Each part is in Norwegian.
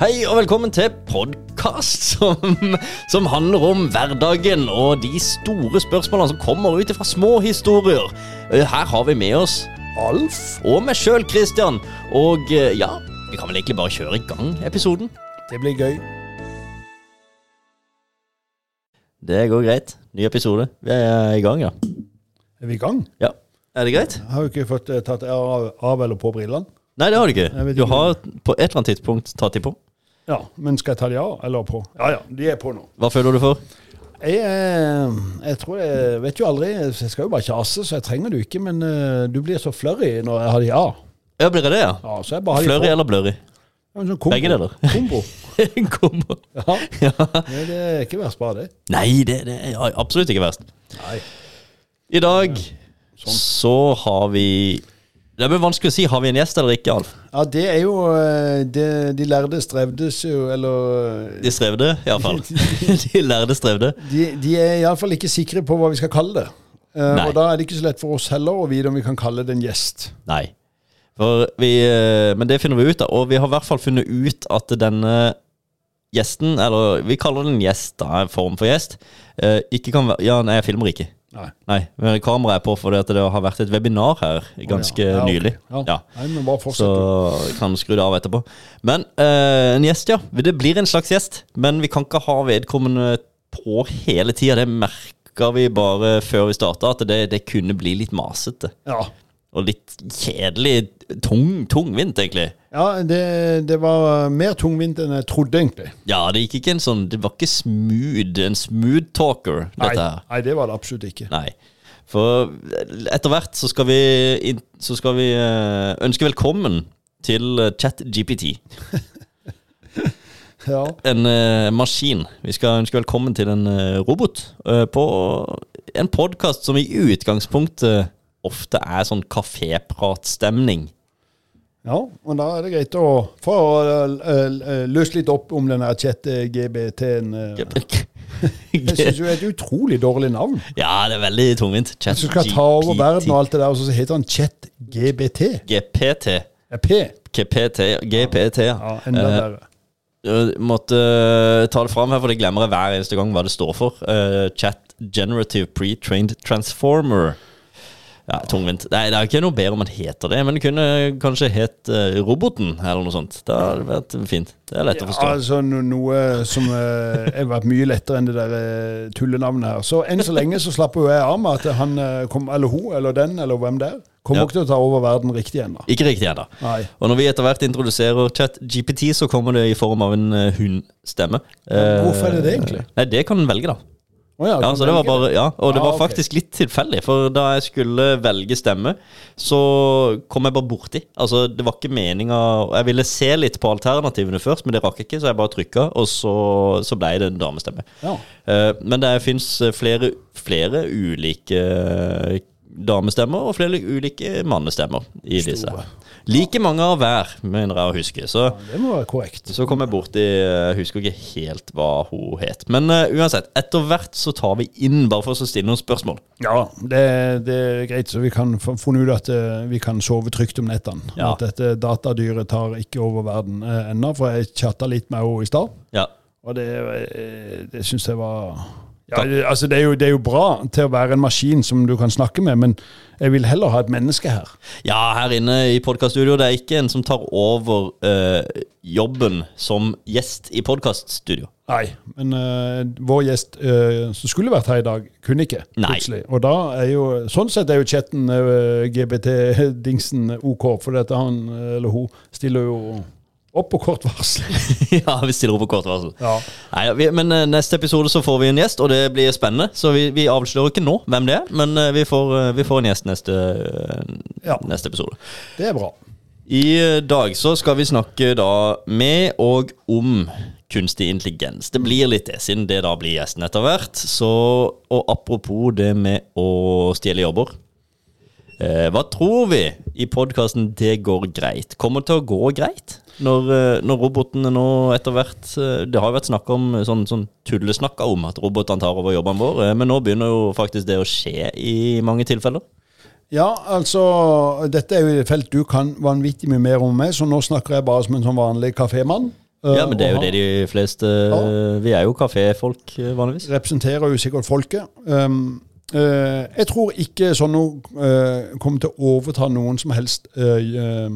Hei og velkommen til podkast som, som handler om hverdagen og de store spørsmålene som kommer ut fra små historier. Eh, Her har vi med oss Alf og meg sjøl, Christian. Og eh, ja, vi kan vel egentlig bare kjøre i gang episoden. Det blir gøy. Det går greit. Ny episode. Vi er i gang, ja. Er vi i gang? Ja, Er det greit? Jeg har jo ikke fått eh, tatt av, av eller på brillene. Nei, det har du ikke. ikke. Du har på et eller annet tidspunkt tatt de på. Ja, Men skal jeg ta de av eller på? Ja ja, de er på nå. Hva føler du for? Jeg, eh, jeg tror jeg vet jo aldri. Jeg skal jo bare kjase, så jeg trenger det jo ikke. Men eh, du blir så flurry når jeg har de av. Ja, blir jeg det, ja? Ja, så jeg bare har de på. eller blurry? Ja, sånn kombo. Begge deler. Kombo. Kombo. Ja, Ja. det, det er ikke verst bare det. Nei, det, det er absolutt ikke verst. Nei. I dag Sånn. så har vi Det blir vanskelig å si. Har vi en gjest eller ikke, Alf? Ja, det er jo eh, det, De lærde strevdes jo, eller De strevde, iallfall. De lærde strevde. De, de er iallfall ikke sikre på hva vi skal kalle det. Eh, Nei. og da er det ikke så lett for oss heller å vite om vi kan kalle det en gjest. Nei. For vi, eh, men det finner vi ut av. Og vi har i hvert fall funnet ut at denne gjesten, eller vi kaller det en gjest, da, en form for gjest, eh, ikke kan være Ja, nei, jeg filmer ikke. Nei. Nei, men kameraet er på fordi at det har vært et webinar her ganske oh, ja. Ja, ok. nylig. Ja. Ja. Nei, men bare Så fortsett. du. kan skru det av etterpå. Men eh, en gjest, ja. Det blir en slags gjest. Men vi kan ikke ha vedkommende på hele tida. Det merka vi bare før vi starta, at det, det kunne bli litt masete. Ja, Og litt kjedelig. Tung, tungvint, egentlig. ja det, det var mer tungvint enn jeg trodde, egentlig. Ja, det gikk ikke en sånn Det var ikke smooth, en smooth talker, dette her. nei, det var det absolutt ikke. Nei. For etter hvert så skal vi, så skal vi eh, ønske velkommen til eh, ChatGPT. Ja, en uh, maskin. Vi skal ønske velkommen til en robot uh, på en podkast som i utgangspunktet ofte er sånn kafépratstemning. ja, og da er det greit å få løst løse litt opp om denne chat-GBT-en. Jeg syns jo det er et utrolig dårlig navn. ja, det er veldig tungvint. Hvis du skal ta over verden og alt det der, og så heter han chat-GBT. GPT. P? GPT, GPT, ja. Enda Eh, verre. Jeg måtte eh, ta det fram her, for det glemmer jeg hver eneste gang hva det står for. Eh, chat Generative Pre-Trained Transformer. Ja, tungvint. Nei, det er ikke noe bedre om man heter det, men det kunne kanskje hett uh, Roboten, eller noe sånt. Det hadde vært fint. Det er lett å Ja, forstå. altså no- noe som uh, har vært mye lettere enn det der uh, tullenavnet her. Så enn så lenge så slapper jo jeg av med at han kom, eller hun, eller den, eller hvem det er, kommer Ja. ikke til å ta over verden riktig ennå. Ikke riktig ennå. Og når vi etter hvert introduserer ChatGPT, så kommer det i form av en hundstemme. Hvorfor er det det egentlig? Nei, det kan en velge, da. Å ja, Ja, så det var bare, ja, og det Ah, var ok. faktisk litt tilfeldig, for da jeg skulle velge stemme, så kom jeg bare borti. Altså, det var ikke meninga Jeg ville se litt på alternativene først, men det rakk jeg ikke, så jeg bare trykka, og så, så ble det en damestemme. Ja. Uh, men det fins flere, flere ulike damestemmer og flere ulike mannestemmer i disse. Store. Like mange av hver, mener jeg å huske. Så Det må være korrekt. så kom jeg borti Jeg husker ikke helt hva hun het. Men uh, uansett, etter hvert så tar vi inn, bare for å stille noen spørsmål. Ja, det, det er greit, så vi kan få funnet ut at uh, vi kan sove trygt om nettene. Ja. At dette datadyret tar ikke over verden uh, ennå, for jeg chatta litt med henne i stad. Ja. Og det, uh, det syns jeg var ja, altså det, er jo, det er jo bra til å være en maskin som du kan snakke med, men jeg vil heller ha et menneske her. ja, her inne i podkaststudio, det er ikke en som tar over øh, jobben som gjest i podkaststudio. Nei, men øh, vår gjest øh, som skulle vært her i dag, kunne ikke. Nei. plutselig. Og da er jo Sånn sett er jo chatten GBT-dingsen OK, for dette han eller hun stiller jo opp på kort varsel. ja, vi stiller opp på kort varsel. Ja. Nei, vi, men eh, neste episode så får vi en gjest, og det blir spennende. Så vi, vi avslører ikke nå hvem det er, men eh, vi, får, eh, vi får en gjest neste, Ja. neste episode. Det er bra. I dag så skal vi snakke da med og om kunstig intelligens. Det blir litt det, siden det da blir gjesten etter hvert. Så, og apropos det med å stjele jobber. Eh, hva tror vi i podkasten 'Det går greit'? Kommer det til å gå greit? Når, eh, når robotene nå etter hvert eh, Det har jo vært snakk om sånn, sånn tullesnakka om at robotene tar over jobbene våre, eh, men nå begynner jo faktisk det å skje i mange tilfeller. Ja, altså Dette er jo et felt du kan vanvittig mye mer om meg, så nå snakker jeg bare som en sånn vanlig kafémann. eh, Ja, men det er jo det de fleste Vi er jo kaféfolk eh, vanligvis. representerer jo sikkert folket. Um, uh, jeg tror ikke sånn noe eh, kommer til å overta noen som helst uh,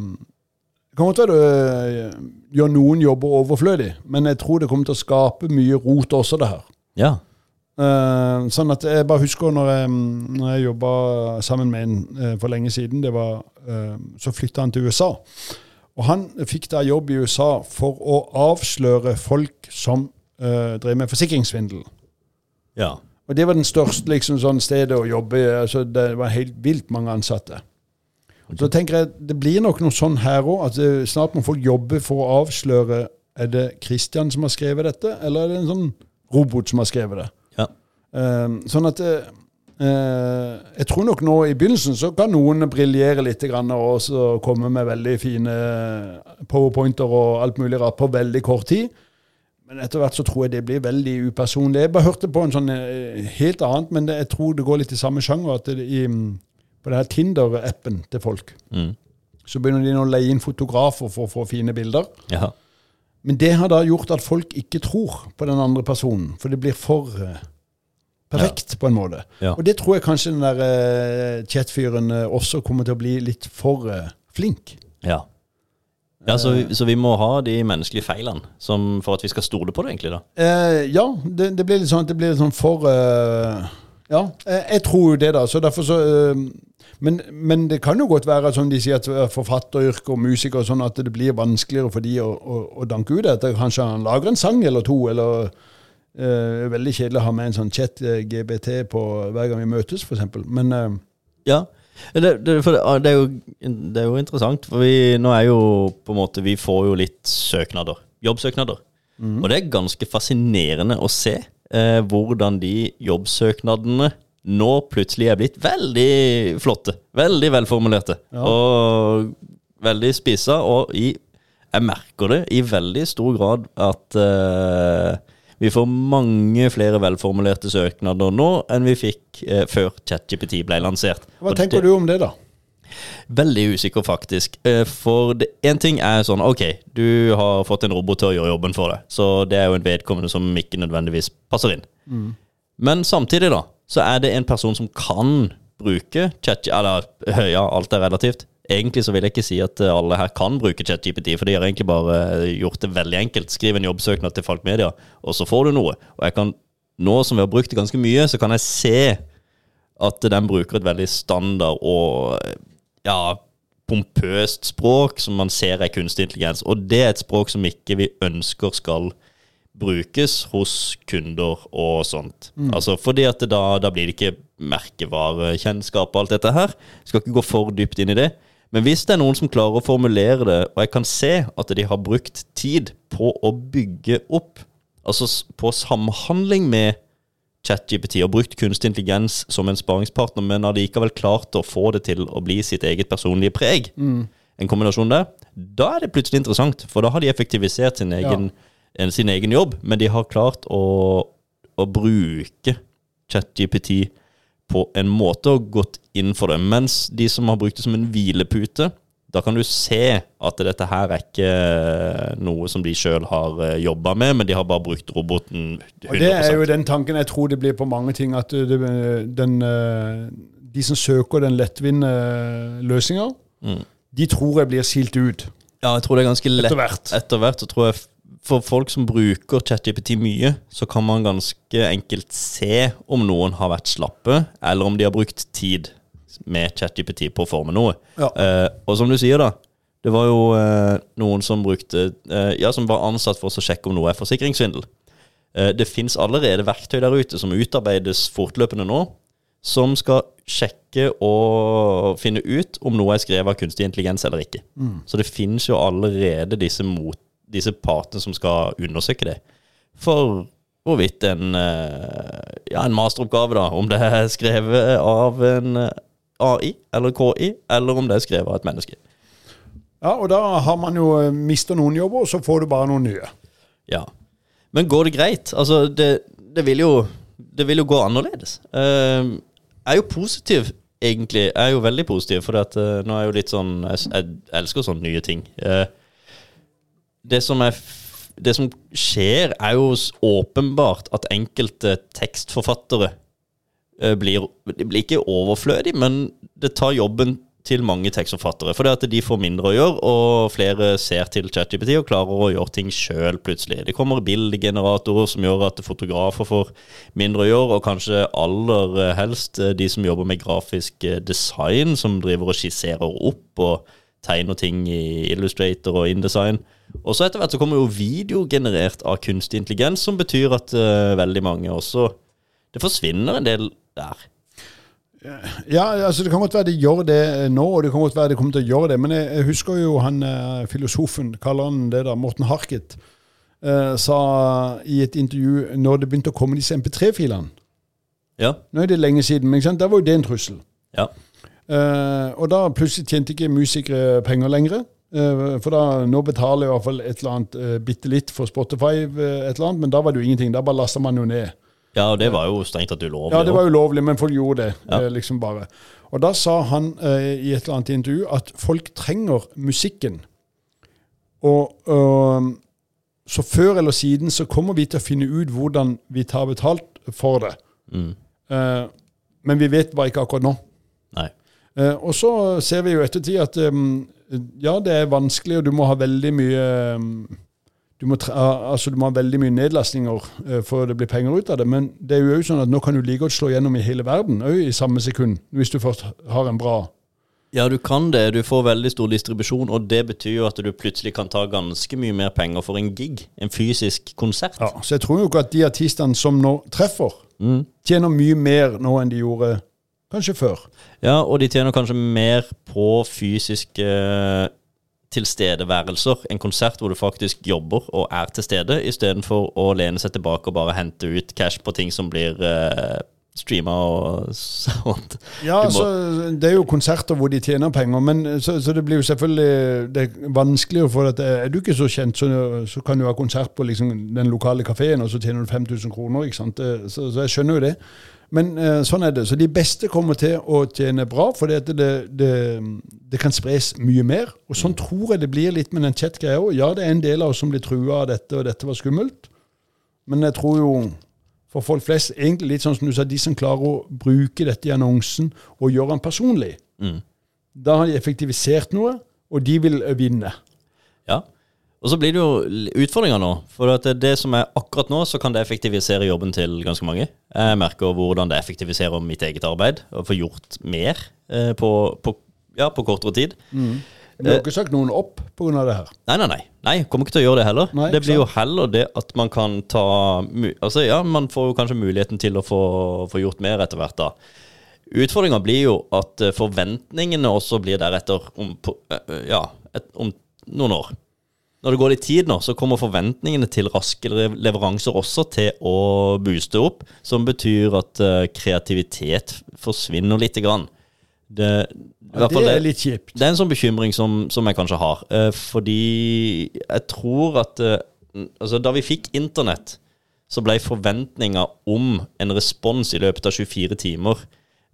Det kommer til å eh, gjøre noen jobber overflødig, men jeg tror det kommer til å skape mye rot også, det her. Ja. Uh, sånn at jeg bare husker når jeg, når jeg jobba sammen med en uh, for lenge siden, det var, uh, så flytta han til USA. Og han fikk da jobb i USA for å avsløre folk som drev med forsikringssvindel. ja. Og det var den største liksom, sånn stedet å jobbe i. Altså, det var helt vilt mange ansatte. Så tenker jeg, Det blir nok noe sånn her òg. At snart må folk jobbe for å avsløre Er det Christian som har skrevet dette, eller er det en sånn robot som har skrevet det? Ja. Um, sånn at eh, eh, Jeg tror nok nå i begynnelsen så kan noen briljere litt grann, og komme med veldig fine powerpointer og alt mulig rart på veldig kort tid. Men etter hvert så tror jeg det blir veldig upersonlig. Jeg bare hørte på en sånn eh, helt annet, men det, jeg tror det går litt i samme sjanger. at det, i, På denne Tinder-appen til folk Mm. så begynner de nå å leie inn fotografer for å få fine bilder. ja. Men det har da gjort at folk ikke tror på den andre personen, for det blir for eh, perfekt på en måte. Ja. Og det tror jeg kanskje den der uh, chat-fyren uh, også kommer til å bli litt for uh, flink. ja. ja så, vi, så vi må ha de menneskelige feilene som, for at vi skal stole på det, egentlig. da Eh, ja, det, det blir litt sånn, det blir litt sånn for uh, Ja, jeg, jeg tror jo det, da. Så derfor så eh, men, men det kan jo godt være, som de sier, at forfatteryrket forfatteryrke og musiker og sånn, at det blir vanskeligere for de å, å, å danke ut etter. Kanskje han lager en sang eller to, eller øh, Veldig kjedelig å ha med en sånn chat-GBT på hver gang vi møtes, f.eks. Men øh, Ja. Det, det, ah, det, er jo, det er jo interessant, for vi, nå er jo på en måte Vi får jo litt søknader. Jobbsøknader. Og det er ganske fascinerende å se eh, hvordan de jobbsøknadene nå plutselig er blitt veldig flotte. Veldig velformulerte. Ja. Og veldig spissa. Og i, jeg merker det i veldig stor grad at uh, vi får mange flere velformulerte søknader nå enn vi fikk uh, før ChatGPT ble lansert. hva tenker det, du om det, da? Veldig usikker, faktisk. Eh, For én ting er sånn Ok, du har fått en robot til å gjøre jobben for deg, så det er jo en vedkommende som ikke nødvendigvis passer inn. Men samtidig, da, så er det en person som kan bruke chat... Eller øh, ja, alt er relativt. Egentlig så vil jeg ikke si at eh, alle her kan bruke ChatGPT, for de har egentlig bare eh, gjort det veldig enkelt. Skriv en jobbsøknad til Falk Media, og så får du noe. Og jeg kan, nå som vi har brukt det ganske mye, så kan jeg se at den bruker et veldig standard og ja, pompøst språk som man ser er kunstig intelligens. Og det er et språk som ikke vi ønsker skal brukes hos kunder og sånt. Altså Fordi at da, da blir det ikke merkevarekjennskap og alt dette her. Skal ikke gå for dypt inn i det. Men hvis det er noen som klarer å formulere det, og jeg kan se at de har brukt tid på å bygge opp, altså på samhandling med ChatGPT og brukt kunstig intelligens som en sparingspartner, men har likevel klart å få det til å bli sitt eget personlige preg, en kombinasjon der, da er det plutselig interessant. For da har de effektivisert sin egen, en, sin egen jobb, men de har klart å, å bruke ChatGPT på en måte og gått inn for det. Mens de som har brukt det som en hvilepute, da kan du se at dette her er ikke noe som de sjøl har jobba med, men de har bare brukt roboten 100 Og Det er jo den tanken jeg tror det blir på mange ting. At det, den, eh, de som søker den lettvinte løsninga, Mm. de tror jeg blir skilt ut Ja, jeg tror det er ganske lett etter hvert. etter hvert. Så tror jeg for folk som bruker ChatJPT mye, så kan man ganske enkelt se om noen har vært slappe, eller om de har brukt tid med ChatJPT på å forme noe. Ja. Eh, og som du sier, da. Det var jo eh, noen som brukte eh, Ja, som var ansatt for å sjekke om noe er forsikringssvindel. Eh, det fins allerede verktøy der ute som utarbeides fortløpende nå, som skal sjekke og finne ut om noe er skrevet av kunstig intelligens eller ikke. Så det finnes jo allerede disse, mot, disse partene som skal undersøke det. For hvorvidt en, eh, ja, en masteroppgave, da, om det er skrevet av en eh, AI eller KI, eller om det er skrevet av et menneske. Ja, Og da har man jo mista noen jobber, og så får du bare noen nye. Ja. Men går det greit? Altså, det, det, vil, jo, det vil jo gå annerledes. Eh, jeg er jo positiv, egentlig. Jeg er jo veldig positiv, for at, eh, nå er jeg jo litt sånn Jeg, jeg elsker sånne nye ting. Eh, det som er det som skjer, er jo åpenbart at enkelte tekstforfattere eh, blir, blir ikke overflødig, men det tar jobben til mange tekstforfattere. For det at de får mindre å gjøre, og flere ser til ChatGPT og klarer å gjøre ting sjøl plutselig. Det kommer bildegeneratorer som gjør at fotografer får mindre å gjøre, og kanskje aller eh, helst eh, de som jobber med grafisk design, som driver og skisserer opp og tegner ting i Illustrator og InDesign. Og så etter hvert så kommer jo video generert av kunstig intelligens, som betyr at uh, veldig mange også Det forsvinner en del der. Ja, altså Det kan godt være de gjør det nå, og det kan godt være de kommer til å gjøre det. Men jeg, husker jo han eh, filosofen, kaller han det da, Morten Harket, uh, sa i et intervju når det begynte å komme disse MP3-filene Ja. Nå er det lenge siden, men da var jo det en trussel. Ja. Eh, og da plutselig tjente ikke musikere penger lenger. Eh, for da, nå betaler jeg i hvert fall et eller annet uh, bitte litt for Spotify, eh, et eller annet, men da var det jo ingenting. Da bare lasta man jo ned. ja, og det var jo strengt tatt ulovlig. Ja, det var ulovlig, men folk gjorde det. Ja. eh, liksom bare. Og da sa han eh, i et eller annet intervju at folk trenger musikken. Og øhm, så før eller siden så kommer vi til å finne ut hvordan vi tar betalt for det. Mm. Eh, men vi vet bare ikke akkurat nå. Nei. Eh, og så ser vi jo ettertid at um, ja, det er vanskelig, og du må ha veldig mye um, du må, altså, du må ha veldig mye nedlastninger for det blir penger ut av det. Men det er jo også sånn at nå kan du like godt slå gjennom i hele verden òg i samme sekund, hvis du først har en bra Ja, du kan det. Du får veldig stor distribusjon, og det betyr jo at du plutselig kan ta ganske mye mer penger for en gig. En fysisk konsert. ja, Så jeg tror jo ikke at de artistene som nå treffer, Mm. tjener mye mer nå enn de gjorde kanskje før. Ja, og de tjener kanskje mer på fysiske eh, tilstedeværelser. En konsert hvor du faktisk jobber og er til stede, istedenfor å lene seg tilbake og bare hente ut cash på ting som blir uh, streama og sånt. Ja, må- så Det er jo konserter hvor de tjener penger, men så, så det blir jo selvfølgelig det er vanskeligere For at er du ikke så kjent, så, så kan du ha konsert på liksom, den lokale kafeen, og så tjener du 5000 kroner. ikke sant? Det- Så, så jeg skjønner jo det. Men eh, sånn er det. Så de beste kommer til å tjene bra, for det, det, det, det kan spres mye mer. Og sånn tror jeg det blir litt med den chat-greia òg. Ja, det er en del av oss som blir trua av dette, og dette var skummelt. Men jeg tror jo for folk flest, egentlig litt sånn som du sa, de som klarer å bruke dette i annonsen og gjøre den personlig, Mm. da har de effektivisert noe, og de vil vinne. Og så blir det jo utfordringer nå. For at det, som er akkurat nå, så kan det effektivisere jobben til ganske mange. Jeg merker hvordan det effektiviserer mitt eget arbeid, og får gjort mer eh, på, på, ja, på kortere tid. Du har ikke sagt noen opp pga. det her. Nei, nei, nei. nei kommer ikke til å gjøre det heller. Nei, det blir jo heller det at man kan ta Altså, ja, man får jo kanskje muligheten til å få, få gjort mer etter hvert, da. Utfordringa blir jo at eh, forventningene også blir deretter om, på, eh, ja, et, om noen år. Når det går litt tid nå, så kommer forventningene til raske leveranser også til å booste opp, som betyr at eh, kreativitet forsvinner lite grann. Det, Ja, det det- er litt kjipt. det er en sånn bekymring som, som jeg kanskje har. Eh, fordi jeg tror at eh, altså Da vi fikk internett, så ble forventninga om en respons i løpet av 24 timer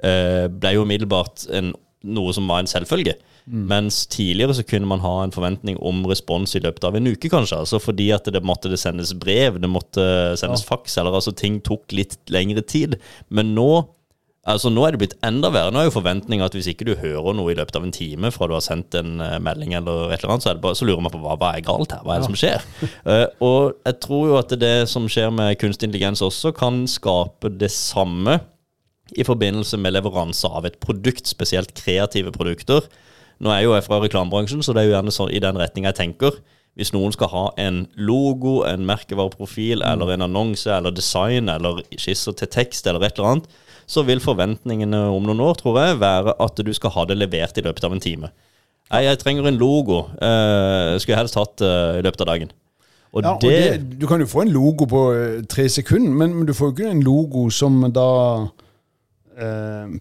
ble jo umiddelbart en, noe som var en selvfølge. Mens tidligere så kunne man ha en forventning om respons i løpet av en uke, kanskje. Altså fordi at det måtte det sendes brev, det måtte sendes faks, eller altså ting tok litt lengre tid. Men nå Altså Nå er det blitt enda verre. Nå er jo forventninga at hvis ikke du hører noe i løpet av en time fra du har sendt en eh, melding, eller et eller annet, så, det bare, så lurer man på hva, hva er galt her. Hva er det som skjer? Uh, og jeg tror jo at det som skjer med kunstig intelligens også, kan skape det samme i forbindelse med leveranse av et produkt, spesielt kreative produkter. Nå er jeg jo jeg fra reklamebransjen, så det er jo gjerne sånn i den retninga jeg tenker. Hvis noen skal ha en logo, en merkevareprofil, eller en annonse, eller design, eller skisser til tekst, eller et eller annet, så vil forventningene om noen år, tror jeg, være at du skal ha det levert i løpet av en time. Nei, jeg trenger en logo. Uh, skulle jeg helst hatt det i løpet av dagen. Og Ja, og det, det, du kan jo få en logo på eh, tre sekunder, men, men du får jo ikke en logo som da eh,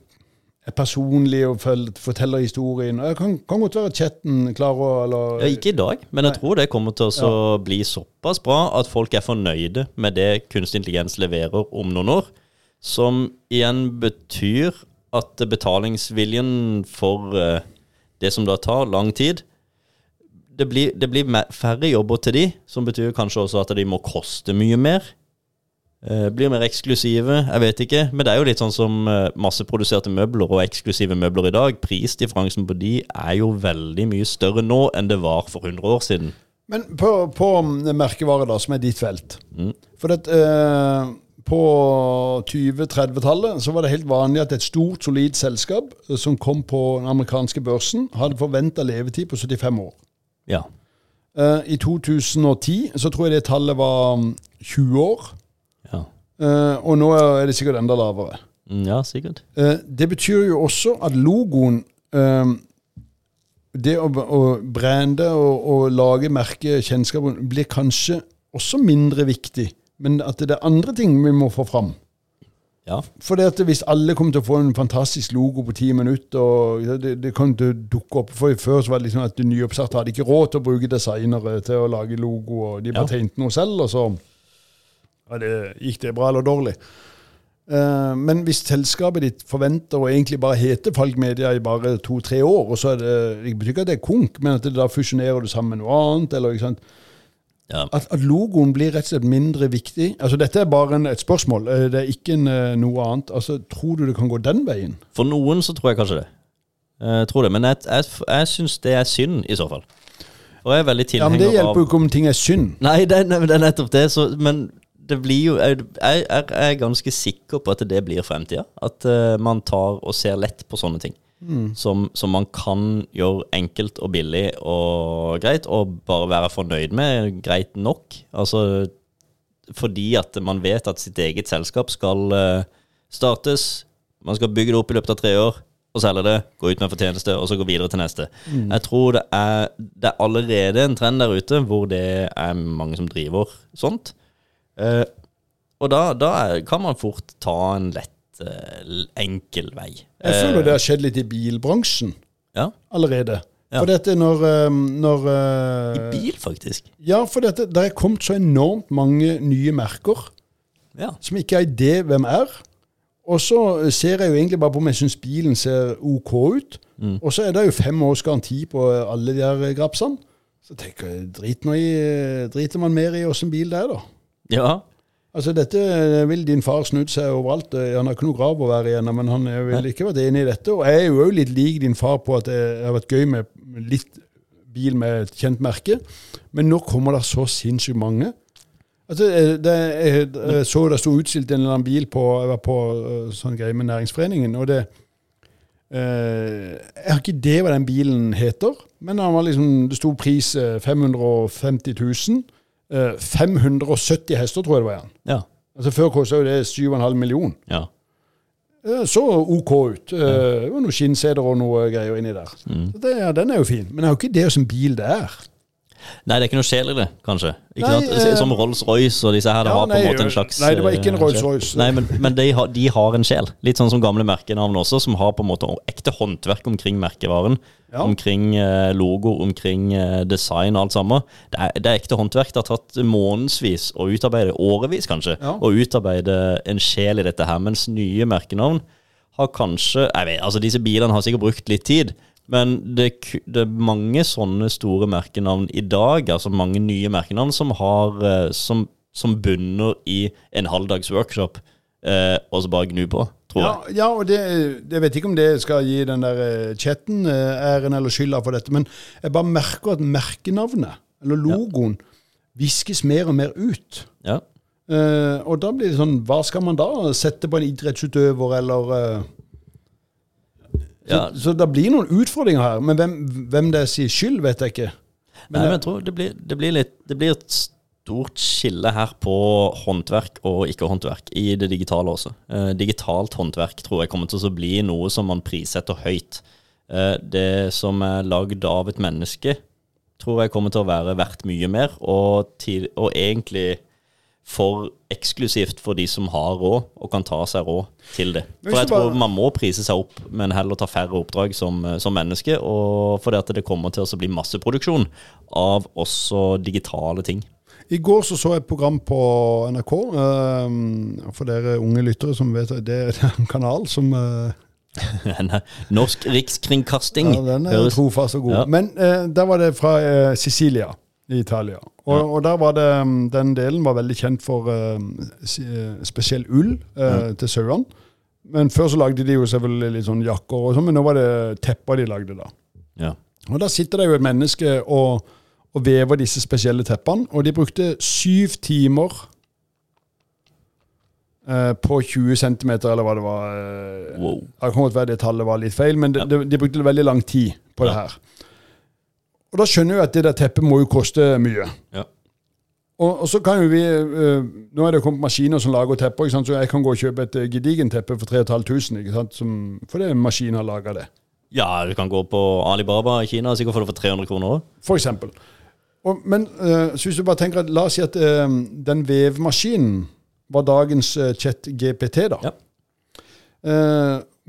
er personlig og forteller historien. Det kan, kan godt være at chatten klarer å Ja, ikke i dag, men jeg tror det kommer til å så bli såpass bra at folk er fornøyde med det kunstig intelligens leverer om noen år. Som igjen betyr at betalingsviljen for eh, det som da tar lang tid, det blir, det blir færre jobber til de, som betyr kanskje også at de må koste mye mer. Eh, blir mer eksklusive, jeg vet ikke. Men det er jo litt sånn som eh, masseproduserte møbler og eksklusive møbler i dag. Prisdifferansen på de er jo veldig mye større nå enn det var for 100 år siden. Men på, på merkevare, da, som er ditt felt Mm. For at, eh, på 20-30-tallet så var det helt vanlig at et stort, solid selskap eh, som kom på den amerikanske børsen, hadde forventa levetid på 75 år. Ja. Eh, I 2010 så tror jeg det tallet var mm, 20 år. Ja, Eh, og nå er det sikkert enda lavere. Mm, ja sikkert. Eh, det betyr jo også at logoen eh, Det å, å brande og, og lage merkekjennskap blir kanskje også mindre viktig. Men at det er andre ting vi må få fram. Ja. For det at hvis alle kommer til å få en fantastisk logo på ti minutter og det, det kommer til å dukke opp. For Før så var det liksom at nyoppsatte hadde ikke råd til å bruke designere til å lage logo, og de bare Ja. tegnte noe selv, og så ja, det, gikk det bra eller dårlig. Eh, men hvis selskapet ditt forventer å egentlig bare hete Falk Media i bare to-tre år, og så er det Det betyr ikke at det er konk, men at det da fusjonerer du sammen med noe annet, eller ikke sant. Ja. At, at logoen blir rett og slett mindre viktig. Altså Dette er bare en, et spørsmål, eh, det er ikke en, eh, noe annet. Altså Tror du det kan gå den veien? For noen så tror jeg kanskje det. Jeg tror det, Men jeg, jeg, jeg syns det er synd, i så fall. Og jeg er veldig Ja, Men det hjelper jo ikke om ting er synd. Nei, det, er- det er nettopp det. Så, men det blir jo Jeg, jeg er- ganske sikker på at det blir fremtida. At uh, man tar og ser lett på sånne ting. Som, som man kan gjøre enkelt og billig og greit, og bare være fornøyd med greit nok. Altså fordi at man vet at sitt eget selskap skal uh, startes. Man skal bygge det opp i løpet av tre år, og selge det, gå ut med fortjeneste, og så gå videre til neste. Jeg tror det er, det er allerede en trend der ute hvor det er mange som driver sånt. Eh, og da, da kan man fort ta en lett, uh, enkel vei. Jeg Eh, føler det har skjedd litt i bilbransjen Ja, allerede. Ja. For dette når, eh, når eh, i bil, faktisk. Ja, for dette, det er kommet så enormt mange nye merker Ja. som ikke har idé hvem er. Og så ser jeg jo egentlig bare på om jeg syns bilen ser OK ut. Mm. Og så er det jo fem års garanti på alle de her grapsene. Så tenker jeg, drit nå i, driter man mer i åssen bil det er, da. Ja. Altså Dette vil din far snudd seg overalt. Eh, Han har ikke noe grav å være igjennom, men han er- ville ikke vært enig i dette. Og jeg er jo òg litt lik din far på at det har vært gøy med litt bil med et kjent merke. Men nå kommer det så sinnssykt mange. Altså, eh, det, jeg, jeg så det sto utstilt en eller annen bil på Jeg var på eh, sånn greie med Næringsforeningen, og det eh, Jeg har ikke det hva den bilen heter, men liksom, det sto pris eh, 550 000. Eh, 570 hester, tror jeg det var. igjen. Ja. Altså Før kosta jo det 7,5 million. ja. Eh, Så OK ut. Eh, Det var noen skinnseter og noe greier inni der. Mm. Så det, den er jo fin. Men jeg har jo ikke det som bil det er. Nei, det er ikke noe sjel i det, kanskje. Ikke Nei, sant? eh, Som Rolls-Royce og disse her, det Ja, var på nei, en måte en slags nei, det var ikke en eh, Rolls-Royce. Nei, men, men de, har, de har en sjel. Litt sånn som gamle merkenavn også, som har på en måte ekte håndverk omkring merkevaren. Ja. Omkring eh, logo, omkring eh, design og alt sammen. Det er, det er ekte håndverk. Det har tatt månedsvis å utarbeide, årevis kanskje, Ja. å utarbeide en sjel i dette her. Mens nye merkenavn har kanskje jeg vet, altså Disse bilene har sikkert brukt litt tid. Men det, det er mange sånne store merkenavn i dag, altså mange nye merkenavn, som har eh, som, som bunner i en halvdags workshop, eh, og så bare gnu på, tror Ja, jeg. ja og det, jeg vet ikke om det skal gi den der eh, chatten eh, æren eller skylda for dette, men jeg bare merker at merkenavnet, eller logoen, viskes mer og mer ut. Ja. Eh, og da blir det sånn, hva skal man da sette på en idrettsutøver, eller eh, så, Ja. så det blir noen utfordringer her, men hvem, hvem det er sin skyld, vet jeg ikke. Nei, men jeg tror det blir, det blir litt Det blir et stort skille her på håndverk og ikke-håndverk i det digitale også. Eh, digitalt håndverk tror jeg kommer til å bli noe som man prissetter høyt. Eh, det som er lagd av et menneske, tror jeg kommer til å være verdt mye mer, og, til, og egentlig for eksklusivt for de som har råd, og kan ta seg råd til det. For jeg tror man må prise seg opp, men heller ta færre oppdrag som, som menneske, og fordi at det kommer til å bli masseproduksjon av også digitale ting. I går så, så jeg et program på NRK. Uh, for dere unge lyttere som vet det er en kanal som uh Norsk rikskringkasting. Ja, den er trofast og god. Ja. Men uh, der var det fra eh, Sicilia i Italia. Og, Ja. og der var det mm, Den delen var veldig kjent for uh, spesiell ull eh, til sauene. Men før så lagde de jo selvfølgelig litt sånn jakker og sånn, men nå var det tepper de lagde da. Ja. Og der sitter det jo et menneske og, og vever disse spesielle teppene, og de brukte syv timer eh, på 20 cm, eller hva det var. eh, Wow. det kan godt være det tallet var litt feil, men de, Ja. de, de brukte veldig lang tid på det her. Og da skjønner jeg at det der teppet må jo koste mye. Ja. Og, og så kan jo vi uh, Nå er det kommet maskiner som lager tepper, ikke sant? så jeg kan gå og kjøpe et eh, gedigent teppe for 3500, ikke sant? Som, fordi en maskin har laga det. ja, du kan gå på Alibaba i Kina og sikkert få det for 300 kroner òg. For eksempel. Og, men uh, så hvis du bare tenker at La oss si at uh, den vevemaskinen var dagens uh, chat-GPT, da. Ja.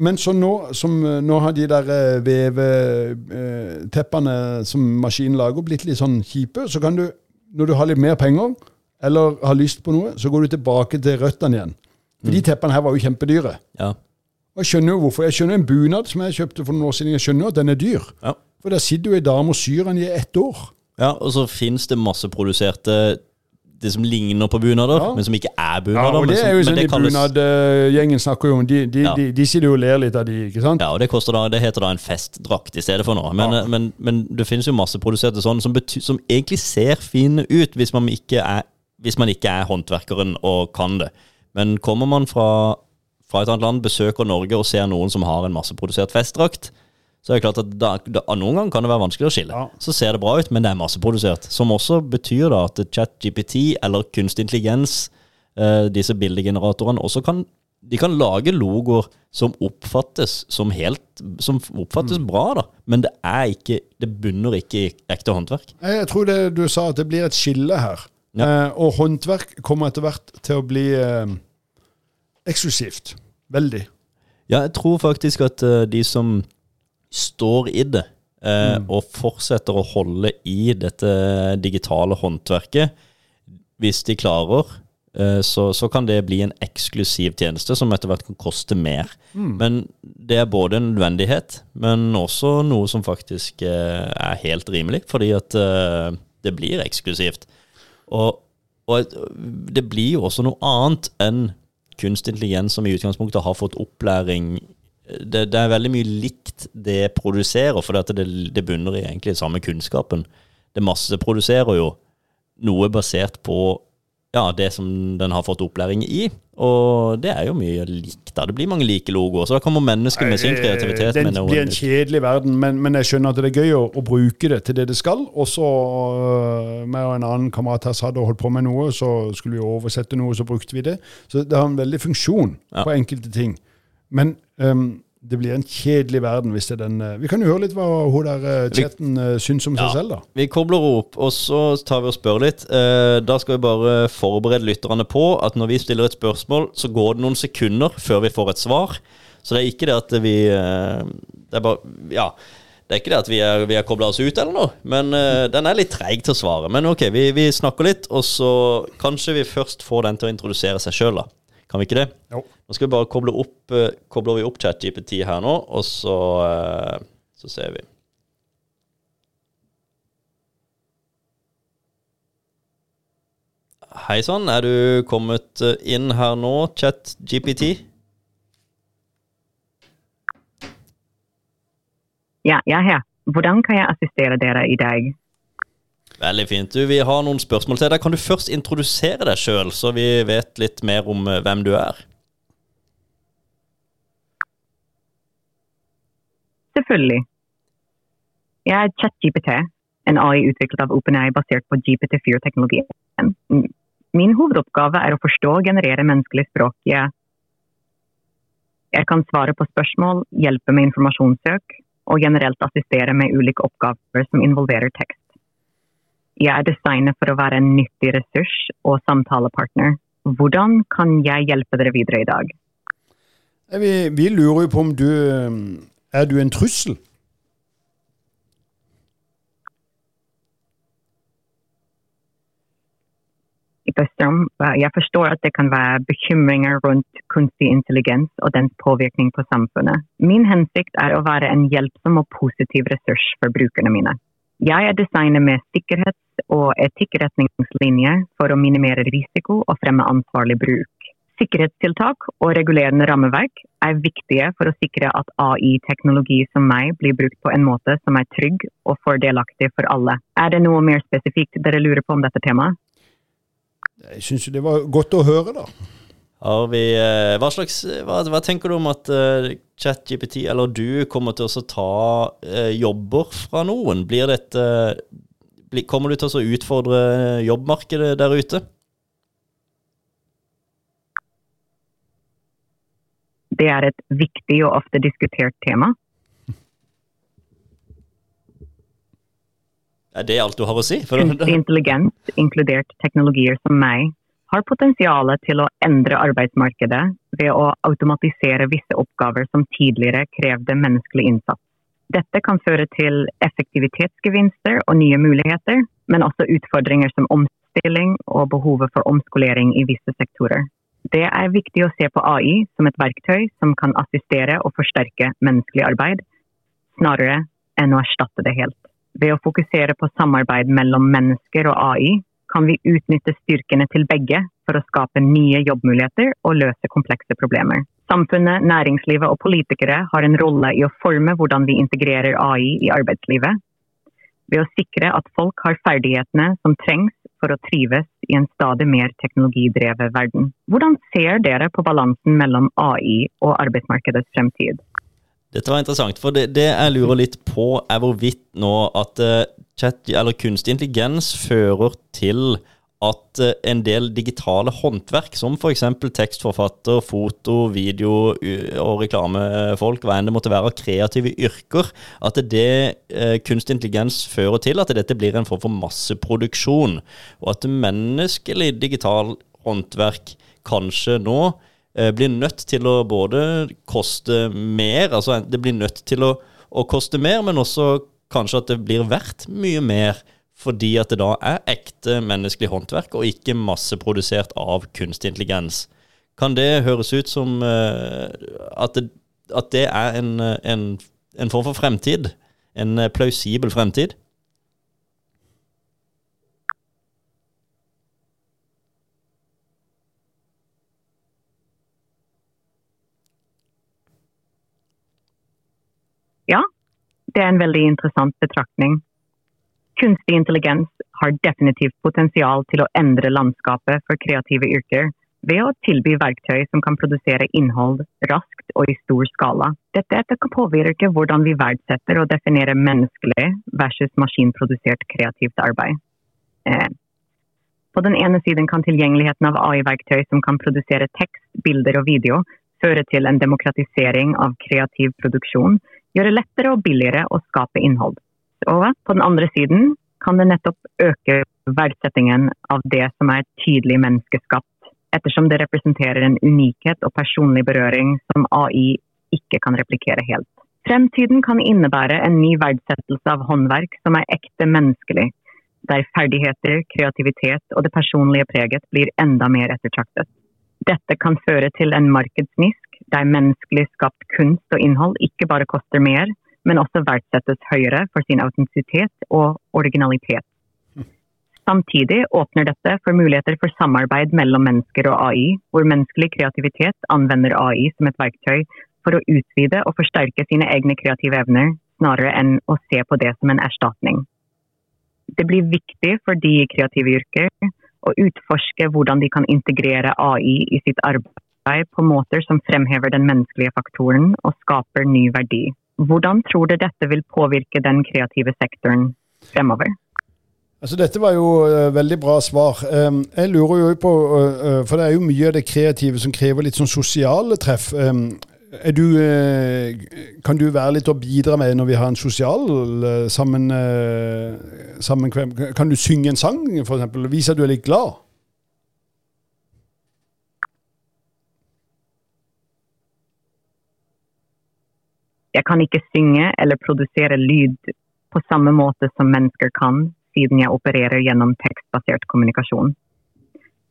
Eh, men så nå, som, eh, nå har de der veveteppene som maskinen lager, blitt litt sånn kjipe. Så kan du, når du har litt mer penger, eller har lyst på noe, så går du tilbake til røttene igjen. For de teppene her var jo kjempedyre. Ja. Og jeg skjønner jo hvorfor. Jeg skjønner en bunad som jeg kjøpte for noen år siden. Jeg skjønner jo at den er dyr. Ja. For der sitter jo ei dame og syr den i ett år. ja, og så fins det masseproduserte det som ligner på bunader, Ja. men som ikke er bunader. Ja, og det er jo som, sånn de kalles- bunadgjengen snakker jo om. De, de, Ja. de, de sitter jo og ler litt av de, ikke sant? Ja, og det, da, det heter da en festdrakt i stedet for noe. Men, Ja. men, men det finnes jo masseproduserte sånn som, som egentlig ser fine ut hvis man, er, hvis man ikke er håndverkeren og kan det. Men kommer man fra, fra et annet land, besøker Norge og ser noen som har en masseprodusert festdrakt, så er det klart at da, da, noen ganger kan det være vanskelig å skille. Ja. Så ser det bra ut, men det er masseprodusert. Som også betyr da at ChatGPT eller kunstig intelligens, eh, disse bildegeneratorene, også kan de kan lage logoer som oppfattes som helt Som oppfattes Mm. bra, da. Men det er ikke Det bunner ikke i ekte håndverk. Jeg tror det du sa, at det blir et skille her. Ja. Eh, og håndverk kommer etter hvert til å bli eh, eksklusivt. Veldig. Ja, jeg tror faktisk at eh, de som står i det, eh, Mm. og fortsetter å holde i dette digitale håndverket, hvis de klarer, eh, så, så kan det bli en eksklusiv tjeneste som etter hvert kan koste mer. Mm. Men det er både en nødvendighet, men også noe som faktisk eh, er helt rimelig, fordi at eh, det blir eksklusivt. Og, og det blir jo også noe annet enn kunstintelligens som i utgangspunktet har fått opplæring det, det er veldig mye likt det produserer, for det, det bunner i egentlig samme kunnskapen. Det masseproduserer jo noe basert på ja, det som den har fått opplæring i. Og det er jo mye likt. da. Det blir mange like logoer. Så da kommer mennesker med sin kreativitet. Det blir en kjedelig verden, men, men jeg skjønner at det er gøy å, å bruke det til det det skal. Og så med meg og en annen kamerat her satt og holdt på med noe, så skulle vi oversette noe, så brukte vi det. Så det har en veldig funksjon Ja. på enkelte ting. Men um, det blir en kjedelig verden hvis det er den øh, Vi kan jo høre litt hva hun der øh, chatten øh, syns om Ja. seg selv, da. Vi kobler opp, og så tar vi og spør litt. Eh, da skal vi bare forberede lytterne på at når vi stiller et spørsmål, så går det noen sekunder før vi får et svar. Så det er ikke det at vi eh, Det er bare Ja. Det er ikke det at vi er, vi er kobla oss ut eller noe, men eh, den er litt treig til å svare. Men ok, vi, vi snakker litt, og så kanskje vi først får den til å introdusere seg sjøl, da. Kan vi ikke det? Jo. Nå skal vi bare koble opp eh, Kobler vi opp ChatGPT her nå, og så, eh, så ser vi. Hei sann, er du kommet eh, inn her nå, ChatGPT? Ja, jeg er her. Hvordan kan jeg assistere dere i dag? Veldig fint. Du, Vi har noen spørsmål til deg. Kan du først introdusere deg sjøl, så vi vet litt mer om hvem du er? Selvfølgelig. Jeg er ChatGPT, en AI utviklet av OpenAI basert på GPT4-teknologi. Min hovedoppgave er å forstå og generere menneskelig språk. Jeg, jeg kan svare på spørsmål, hjelpe med informasjonssøk og generelt assistere med ulike oppgaver som involverer tekst. Jeg er designet for å være en nyttig ressurs og samtalepartner. Hvordan kan jeg hjelpe dere videre i dag? Vi, vi lurer jo på om du Er du en trussel? Jeg forstår at det kan være bekymringer rundt kunstig intelligens og dens påvirkning på samfunnet. Min hensikt er å være en hjelpsom og positiv ressurs for brukerne mine. Jeg er designet med sikkerhets- og etikkretningslinjer for å minimere risiko og fremme ansvarlig bruk. Sikkerhetstiltak og regulerende rammeverk er viktige for å sikre at AI-teknologi som meg blir brukt på en måte som er trygg og fordelaktig for alle. Er det noe mer spesifikt dere lurer på om dette temaet? Jeg syns det var godt å høre, da. Vi, eh, hva, slags, hva, hva, tenker du om at uh, ChatGPT eller du kommer til å ta uh, jobber fra noen? Blir dette, blir, kommer du til å utfordre jobbmarkedet der ute? Det er et viktig og ofte diskutert tema. Er det alt du har å si? Kunstig intelligens, inkludert teknologier som meg, har potensial til å endre arbeidsmarkedet ved å automatisere visse oppgaver som tidligere krevde menneskelig innsats. Dette kan føre til effektivitetsgevinster og nye muligheter, men også utfordringer som omstilling og behovet for omskolering i visse sektorer. Det er viktig å se på AI som et verktøy som kan assistere og forsterke menneskelig arbeid, snarere enn å erstatte det helt. Ved å fokusere på samarbeid mellom mennesker og AI, kan vi utnytte styrkene til begge for å skape nye jobbmuligheter og løse komplekse problemer. Samfunnet, næringslivet og politikere har en rolle i å forme hvordan vi integrerer AI i arbeidslivet. Ved å sikre at folk har ferdighetene som trengs for å trives i en stadig mer teknologidrevet verden. Hvordan ser dere på balansen mellom AI og arbeidsmarkedets fremtid? Dette var interessant, for det, det, jeg lurer litt på, er hvorvidt nå at uh, chat, kunstig intelligens fører til at uh, en del digitale håndverk, som f.eks. tekstforfatter, foto, video og reklamefolk, hva enn det måtte være av kreative yrker, at det uh, kunstig intelligens fører til at dette blir en form for masseproduksjon, og at menneskelig digital håndverk kanskje nå Eh, blir nødt til å både koste mer, altså det blir nødt til å, å, koste mer, men også kanskje at det blir verdt mye mer fordi at det da er ekte menneskelig håndverk og ikke masseprodusert av kunstig intelligens. Kan det høres ut som uh, at, det, at, det, er en, en, en form for fremtid? En plausibel fremtid? Ja, Det er en veldig interessant betraktning. Kunstig intelligens har definitivt potensial til å endre landskapet for kreative yrker ved å tilby verktøy som kan produsere innhold raskt og i stor skala. Dette kan påvirke hvordan vi verdsetter og definerer menneskelig versus maskinprodusert kreativt arbeid. Eh. På den ene siden kan tilgjengeligheten av AI-verktøy som kan produsere tekst, bilder og video, føre til en demokratisering av kreativ produksjon gjøre lettere og billigere å skape innhold. Og på den andre siden kan det nettopp øke verdsettingen av det som er tydelig menneskeskapt, ettersom det representerer en unikhet og personlig berøring som AI ikke kan replikere helt. Fremtiden kan innebære en ny verdsettelse av håndverk som er ekte menneskelig, der ferdigheter, kreativitet og det personlige preget blir enda mer ettertraktet. Dette kan føre til en markedsnisk der menneskelig skapt kunst og innhold ikke bare koster mer, men også verdsettes høyere for sin autentisitet og originalitet. Samtidig åpner dette for muligheter for samarbeid mellom mennesker og AI, hvor menneskelig kreativitet anvender AI som et verktøy for å utvide og forsterke sine egne kreative evner, snarere enn å se på det som en erstatning. Det blir viktig for de i kreative yrker å utforske hvordan de kan integrere AI i sitt arbeid på måter som fremhever den menneskelige faktoren og skaper ny verdi. Hvordan tror du dette vil påvirke den kreative sektoren fremover? Altså, dette var jo uh, veldig bra svar. Um, jeg lurer jo på, uh, for det er jo mye av det kreative som krever litt sånn sosiale treff. Um, du, uh, kan du være litt å bidra med når vi har en sosial sammen, sammenkvem? Kan du synge en sang, f.eks.? Vise at du er litt glad? Jeg kan ikke synge eller produsere lyd på samme måte som mennesker kan, siden jeg opererer gjennom tekstbasert kommunikasjon.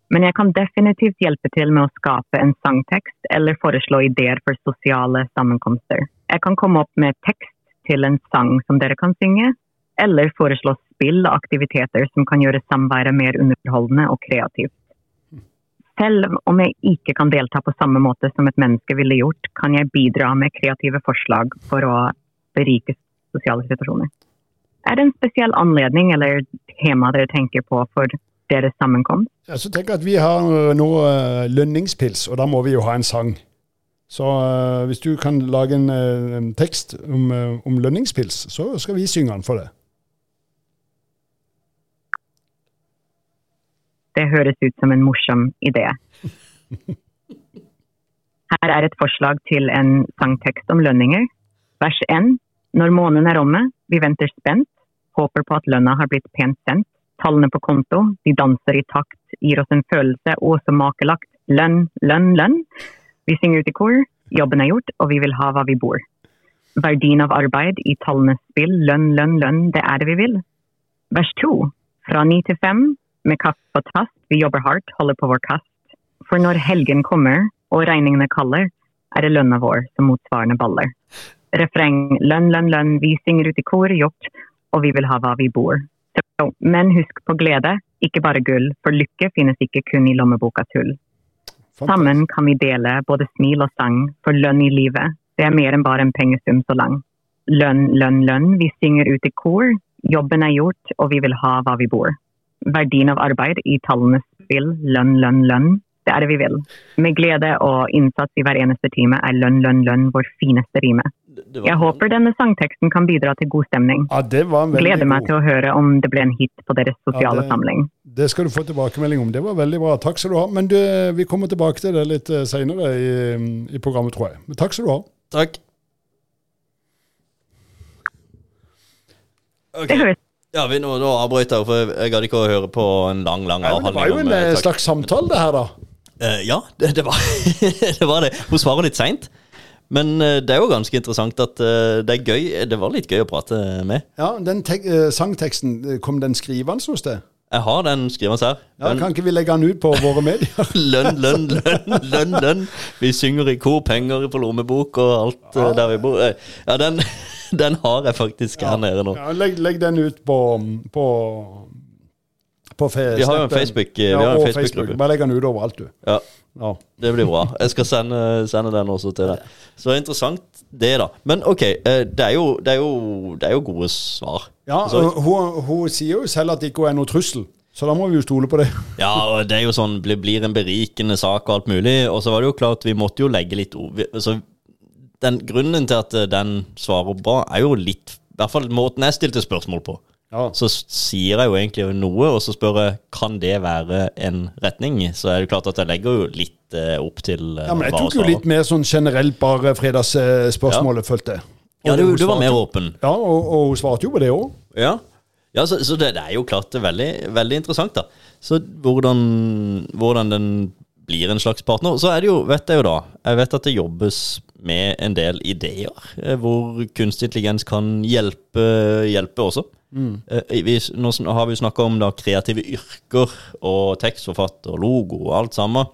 Men jeg kan definitivt hjelpe til med å skape en sangtekst eller foreslå ideer for sosiale sammenkomster. Jeg kan komme opp med tekst til en sang som dere kan synge, eller foreslå spill og aktiviteter som kan gjøre samværet mer underholdende og kreativt. Selv om jeg ikke kan delta på samme måte som et menneske ville gjort, kan jeg bidra med kreative forslag for å berike sosiale situasjoner. Er det en spesiell anledning eller tema dere tenker på for deres sammenkomst? Ja, så tenk at Vi har nå øh, lønningspils, og da må vi jo ha en sang. Så øh, hvis du kan lage en, øh, en tekst om, om lønningspils, så skal vi synge den for det. Det høres ut som en morsom idé. Her er et forslag til en sangtekst om lønninger. Vers 1. Når månen er omme, vi venter spent, håper på at lønna har blitt pent sendt. Tallene på konto, de danser i takt, gir oss en følelse og så makelagt. Lønn, lønn, lønn. Vi synger ut i kor, jobben er gjort, og vi vil ha hva vi bor. Verdien av arbeid i tallenes spill, lønn, lønn, lønn, det er det vi vil. Vers 2. Fra ni til fem, med kaffe på tast, vi jobber hardt, holder på vår kast. For når helgen kommer og regningene kaller, er det lønna vår som motsvarende baller. Refreng lønn, lønn, lønn, vi synger ut i kor, gjort, og vi vil ha hva vi bor. Så, men husk på glede, ikke bare gull, for lykke finnes ikke kun i lommebokas hull. Sammen kan vi dele både smil og sang, for lønn i livet, det er mer enn bare en pengesum så lang. Lønn, lønn, lønn, vi synger ut i kor, jobben er gjort, og vi vil ha hva vi bor. Verdien av arbeid i tallenes spill, lønn, lønn, lønn, det er det vi vil. Med glede og innsats i hver eneste time er lønn, lønn, lønn vår fineste rime. Jeg håper denne sangteksten kan bidra til god stemning. Ja, det var veldig Gleder meg god. til å høre om det ble en hit på deres sosiale det- samling. Det skal du få tilbakemelding om. Det var veldig bra. Takk skal du ha. Men du, vi kommer tilbake til det litt seinere i, i programmet, tror jeg. Men takk skal du ha. Takk. Okay. Det høres Ja, vi, nå, nå avbrøt jeg, for jeg, gadd ikke å høre på en lang, lang avhandling men det var jo en om, eh, eh, slags samtale, det her, da. Uh, ja, det, det, var, det var det. Hun svarer litt seint. Men det er jo ganske interessant at det er gøy Det var litt gøy å prate med. Ja, den tek sangteksten, kom den skrivende hos deg? Jeg har den skrivende her. Ja, Lønn, kan ikke vi legge den ut på våre medier? lønn, lønn, lønn, lønn, lønn. Vi synger i kor, penger på lommebok og alt ja. der vi bor. Ja, den, den har jeg faktisk her nede nå. Ja, legg, legg den ut på, på, på Vi har jo en Snappen. Facebook- vi har en og Facebook-gruppe. Bare legg den ut overalt, du. Ja, Ja. Det blir bra. Jeg skal sende, sende den også til deg. Så interessant det, da. Men ok, eh, det er jo, det er jo, det er jo gode svar. Ja, hun, hun sier jo selv at det ikke er noe trussel, så da må vi jo stole på det. Ja, og det er jo sånn, blir, blir en berikende sak og alt mulig. Og så var det jo klart, vi måtte jo legge litt ord vi- altså, den Grunnen til at eh, den svarer bra, er jo litt I hvert fall måten jeg stilte spørsmål på. Ja. Så sier jeg jo egentlig noe, og så spør jeg kan det være en retning. Så er det klart at jeg legger jo litt eh, opp til eh, Ja, men jeg tok jo litt mer sånn generelt bare fredagsspørsmålet, følte jeg. Ja, du, du var mer åpen. Ja, og, og hun svarte jo på det òg. Ja, ja så, så det, det er jo klart det er veldig, veldig interessant, da. Så hvordan, hvordan den blir en slags partner. Så er det jo, vet jeg jo da, jeg vet at det jobbes med en del ideer eh, hvor kunstig intelligens kan hjelpe, hjelpe også. Mm. Vi, nå har vi snakka om da kreative yrker og tekstforfatter, logo og alt sammen.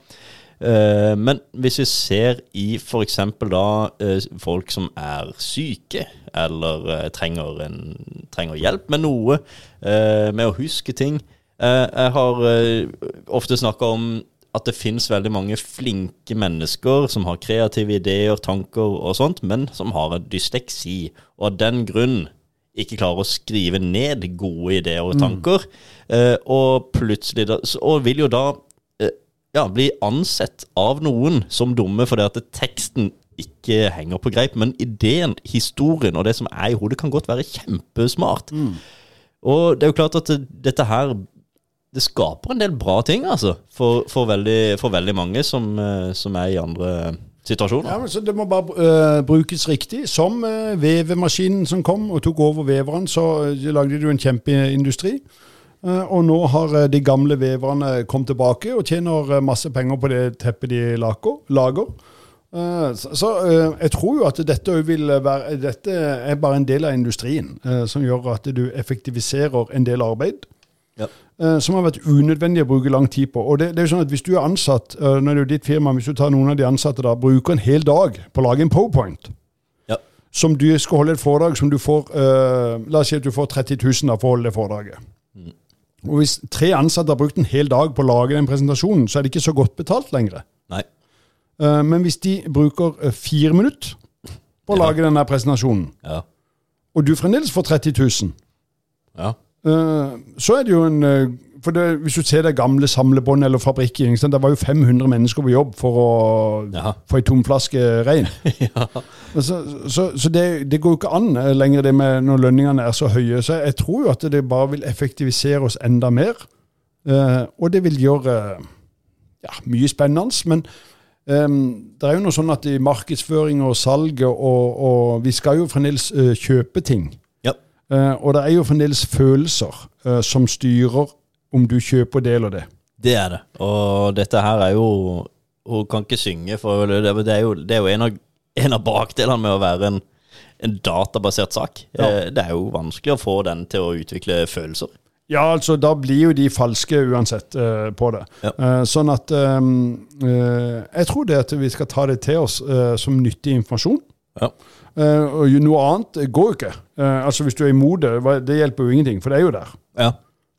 Eh, Men hvis vi ser i f.eks. da eh, folk som er syke, eller eh, trenger, en, trenger hjelp med noe, eh, med å huske ting Eh, Jeg har eh, ofte snakka om at det finnes veldig mange flinke mennesker som har kreative ideer, tanker og sånt, men som har en dysleksi, og av den grunn ikke klarer å skrive ned gode ideer og tanker, eh, og plutselig da, Og vil jo da eh, ja, bli ansett av noen som dumme fordi at teksten ikke henger på greip, men ideen, historien og det som er i hodet, kan godt være kjempesmart. Og det er jo klart at dette her det skaper en del bra ting, altså, for, for, veldig, for veldig mange som, eh, som er i andre situasjoner. Ja, men så Det må bare uh, brukes riktig. Som uh, vevemaskinen som kom og tok over veveren, så uh, lagde du en kjempeindustri. Og nå har de gamle veverne kommet tilbake og tjener masse penger på det teppet de lager. så jeg tror jo at dette, være, dette er bare en del av industrien, som gjør at du effektiviserer en del arbeid. Ja. eh, som har vært unødvendig å bruke lang tid på. Og det, det er jo sånn at Hvis du er ansatt, nå når det er jo ditt firma, hvis du tar noen av de ansatte da, bruker en hel dag på å lage en powerpoint, Ja. som du skal holde et foredrag som du får uh, La oss si at du får 30 000 da, for å holde det foredraget. Og Hvis tre ansatte har brukt en hel dag på å lage den presentasjonen, så er det ikke så godt betalt lenger. Nei. Uh, men hvis de bruker uh, fire minutter på å Ja. lage denne presentasjonen, Ja. og du fremdeles får 30 000 Ja. Eh, så er det jo en eh, for det, Hvis du ser det gamle samlebåndet eller fabrikken? Det var jo 500 mennesker på jobb for å Ja. få ei tomflaske rein. ja. Så, så, så det, det går jo ikke an eh, lenger det med når lønningene er så høye. Så jeg tror jo at det bare vil effektivisere oss enda mer. Og det vil gjøre ja, mye spennende. Men Um, det er jo noe sånn at i markedsføring og salg og, og Vi skal jo fremdeles uh, kjøpe ting. Eh, og det er jo fremdeles følelser eh, som styrer om du kjøper del av det. Det er det. Og dette her er jo Hun kan ikke synge, for det, er jo, det er jo en, av, en av bakdelene med å være en, en databasert sak. Ja. Eh, Det er jo vanskelig å få den til å utvikle følelser. Ja, altså da blir jo de falske uansett uh, på det. Ja. Uh, sånn at um, uh, Jeg tror det at vi skal ta det til oss som nyttig informasjon. Ja. Uh, og noe annet går jo ikke. Uh, altså Hvis du er imot det, det hjelper jo ingenting, for det er jo der. Ja.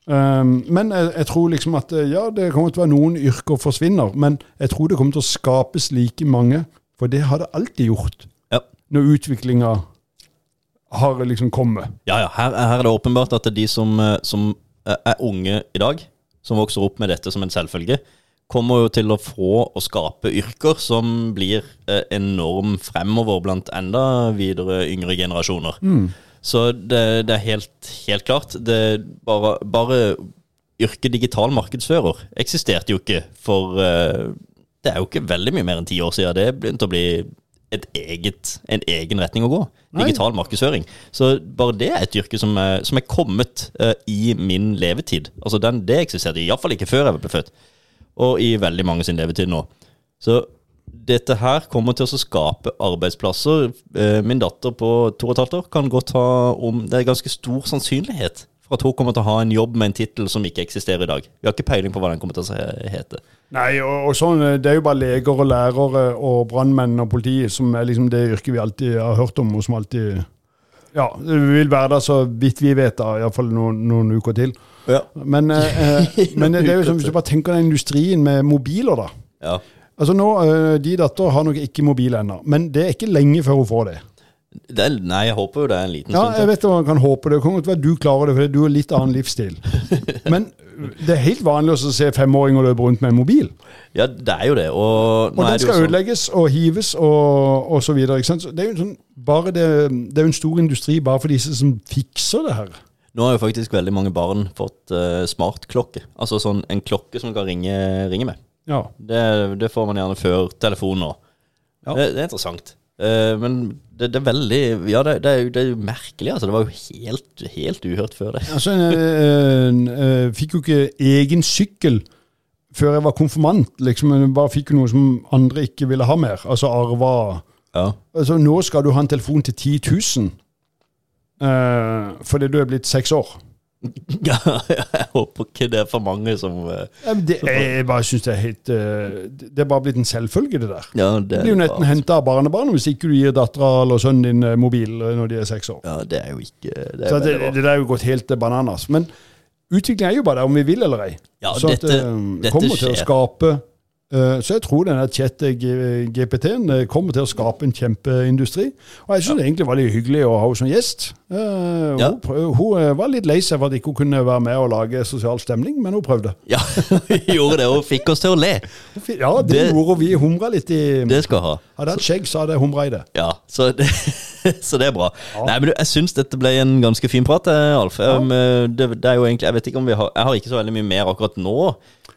Um, men jeg, jeg tror liksom at eh, ja, det kommer til å være noen yrker forsvinner, men jeg tror det kommer til å skapes like mange, for det har det alltid gjort Ja. når utviklinga har liksom kommet. Ja, ja. Her, her er det åpenbart at det er de som, eh, som eh, er unge i dag, som vokser opp med dette som en selvfølge, kommer jo til å få og skape yrker som blir eh, enorm fremover blant enda videre yngre generasjoner. Så det, det er helt, helt klart. Det bare, bare yrket digital markedsfører eksisterte jo ikke for eh, Det er jo ikke veldig mye mer enn ti år siden det begynte å bli et eget, en egen retning å gå. Nei. Digital markedsføring. Så bare det er et yrke som er, som er kommet eh, i min levetid. Altså den, Det eksisterte iallfall ikke før jeg ble født, og i veldig mange sin levetid nå. Så dette her kommer til å skape arbeidsplasser. Eh, min datter på to og et halvt år kan godt ha om Det er ganske stor sannsynlighet for at hun kommer til å ha en jobb med en tittel som ikke eksisterer i dag. Vi har ikke peiling på hva den kommer til å hete. Nei, og, og sånn, eh, det er jo bare leger og lærere og brannmenn og politi som er liksom det yrket vi alltid har hørt om, og som alltid ja, det vil være der så vidt vi vet, iallfall noen, noen uker til. Ja. Men, eh, eh, men det er jo som hvis du bare tenker den industrien med mobiler, da. ja. Altså nå, eh, De datter har nok ikke mobil ennå, men det er ikke lenge før hun får det. Det er, nei, jeg håper jo det er en liten Ja, stund jeg vet hva man kan håpe det. Det kan godt være du klarer det, for du har litt annen livsstil. Men det er helt vanlig å se femåringer løpe rundt med en mobil. Ja, det er jo det. Og, Og den skal ødelegges og hives og, og så videre. Ikke sant? Så det er jo en sånn, bare det, det er jo en stor industri bare for disse som fikser det her. Nå har jo faktisk veldig mange barn fått uh, smartklokke. Altså sånn en klokke som kan ringe, ringe med. Ja. Det, det får man gjerne før telefonen nå. Ja. Det, det er interessant. Uh, men det, det er veldig Ja, det, er jo, er merkelig, altså. Det var jo helt, helt uhørt før det. Altså, jeg fikk jo ikke egen sykkel før jeg var konfirmant. liksom, Jeg bare fikk noe som andre ikke ville ha mer. Altså arva Ja. Altså, nå skal du ha en telefon til 10 000 eh, fordi du er blitt seks år. Ja, jeg håper ikke det er for mange som eh, Det, jeg, bare synes det er helt eh, Det er bare blitt en selvfølge, det der. Ja, det Det blir jo nesten henta av barnebarnet hvis ikke du gir dattera eller sønnen din mobil når de er seks år. Ja, det er jo ikke Det Så det, det der er jo gått helt bananas. Men utviklingen er jo bare der om vi vil eller ei. Ja, så at, dette- eh, dette kommer til å skape Så jeg tror denne chat-GPT-en eh, kommer til å skape en kjempeindustri. Og jeg syns det egentlig var litt hyggelig å ha henne som gjest. Eh, Ja. Hun, prøv, hun eh, var litt lei seg for at ikke hun kunne være med og lage sosial stemning, men hun prøvde. Ja, hun gjorde det og fikk oss til å le. Ja, det, Det- gjorde. Vi humra litt i Det skal ha. Hadde hatt skjegg, så hadde jeg humra i det. Ja, så det, så det er bra. Ja. Nei, men du, Jeg syns dette ble en ganske fin prat, eh, Alf. Um, eh, det, det er jo egentlig, Jeg vet ikke om vi har Jeg har ikke så veldig mye mer akkurat nå.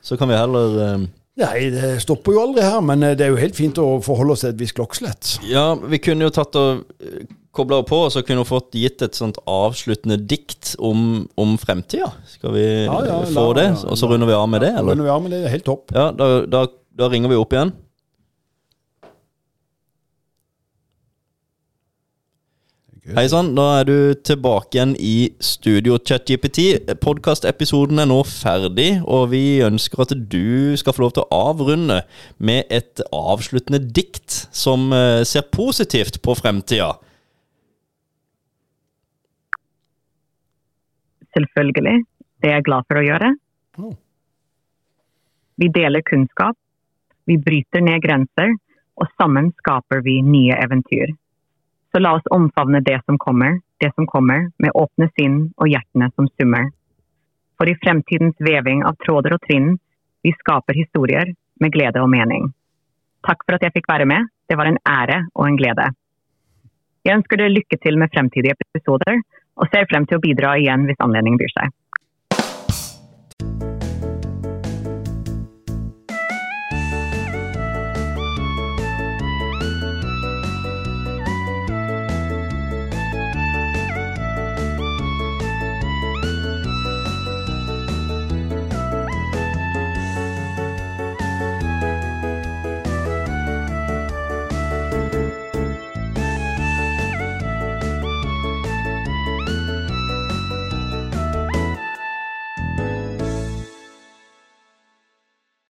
Så kan vi heller um, Nei, det stopper jo aldri her, men eh, det er jo helt fint å forholde oss til et visst klokkeslett. Ja, vi kunne jo tatt og eh, kobla på, og så kunne vi fått gitt et sånt avsluttende dikt om, om fremtida. Skal vi Ja, ja, få la- det? Og så runder vi av med det, Ja, runder vi av med det, det er helt topp. Ja, da, da, da ringer vi opp igjen. Hei sann, da er du tilbake igjen i studio ChatJPT. Podkastepisoden er nå ferdig, og vi ønsker at du skal få lov til å avrunde med et avsluttende dikt som eh, ser positivt på fremtida. Selvfølgelig. Det er jeg glad for å gjøre. Oh. Vi deler kunnskap, vi bryter ned grenser, og sammen skaper vi nye eventyr. Så la oss omfavne det som kommer, det som kommer, med åpne sinn og hjertene som summer. For i fremtidens veving av tråder og trinn, vi skaper historier med glede og mening. Takk for at jeg fikk være med. Det var en ære og en glede. Jeg ønsker dere lykke til med fremtidige episoder, og ser frem til å bidra igjen hvis anledningen byr seg.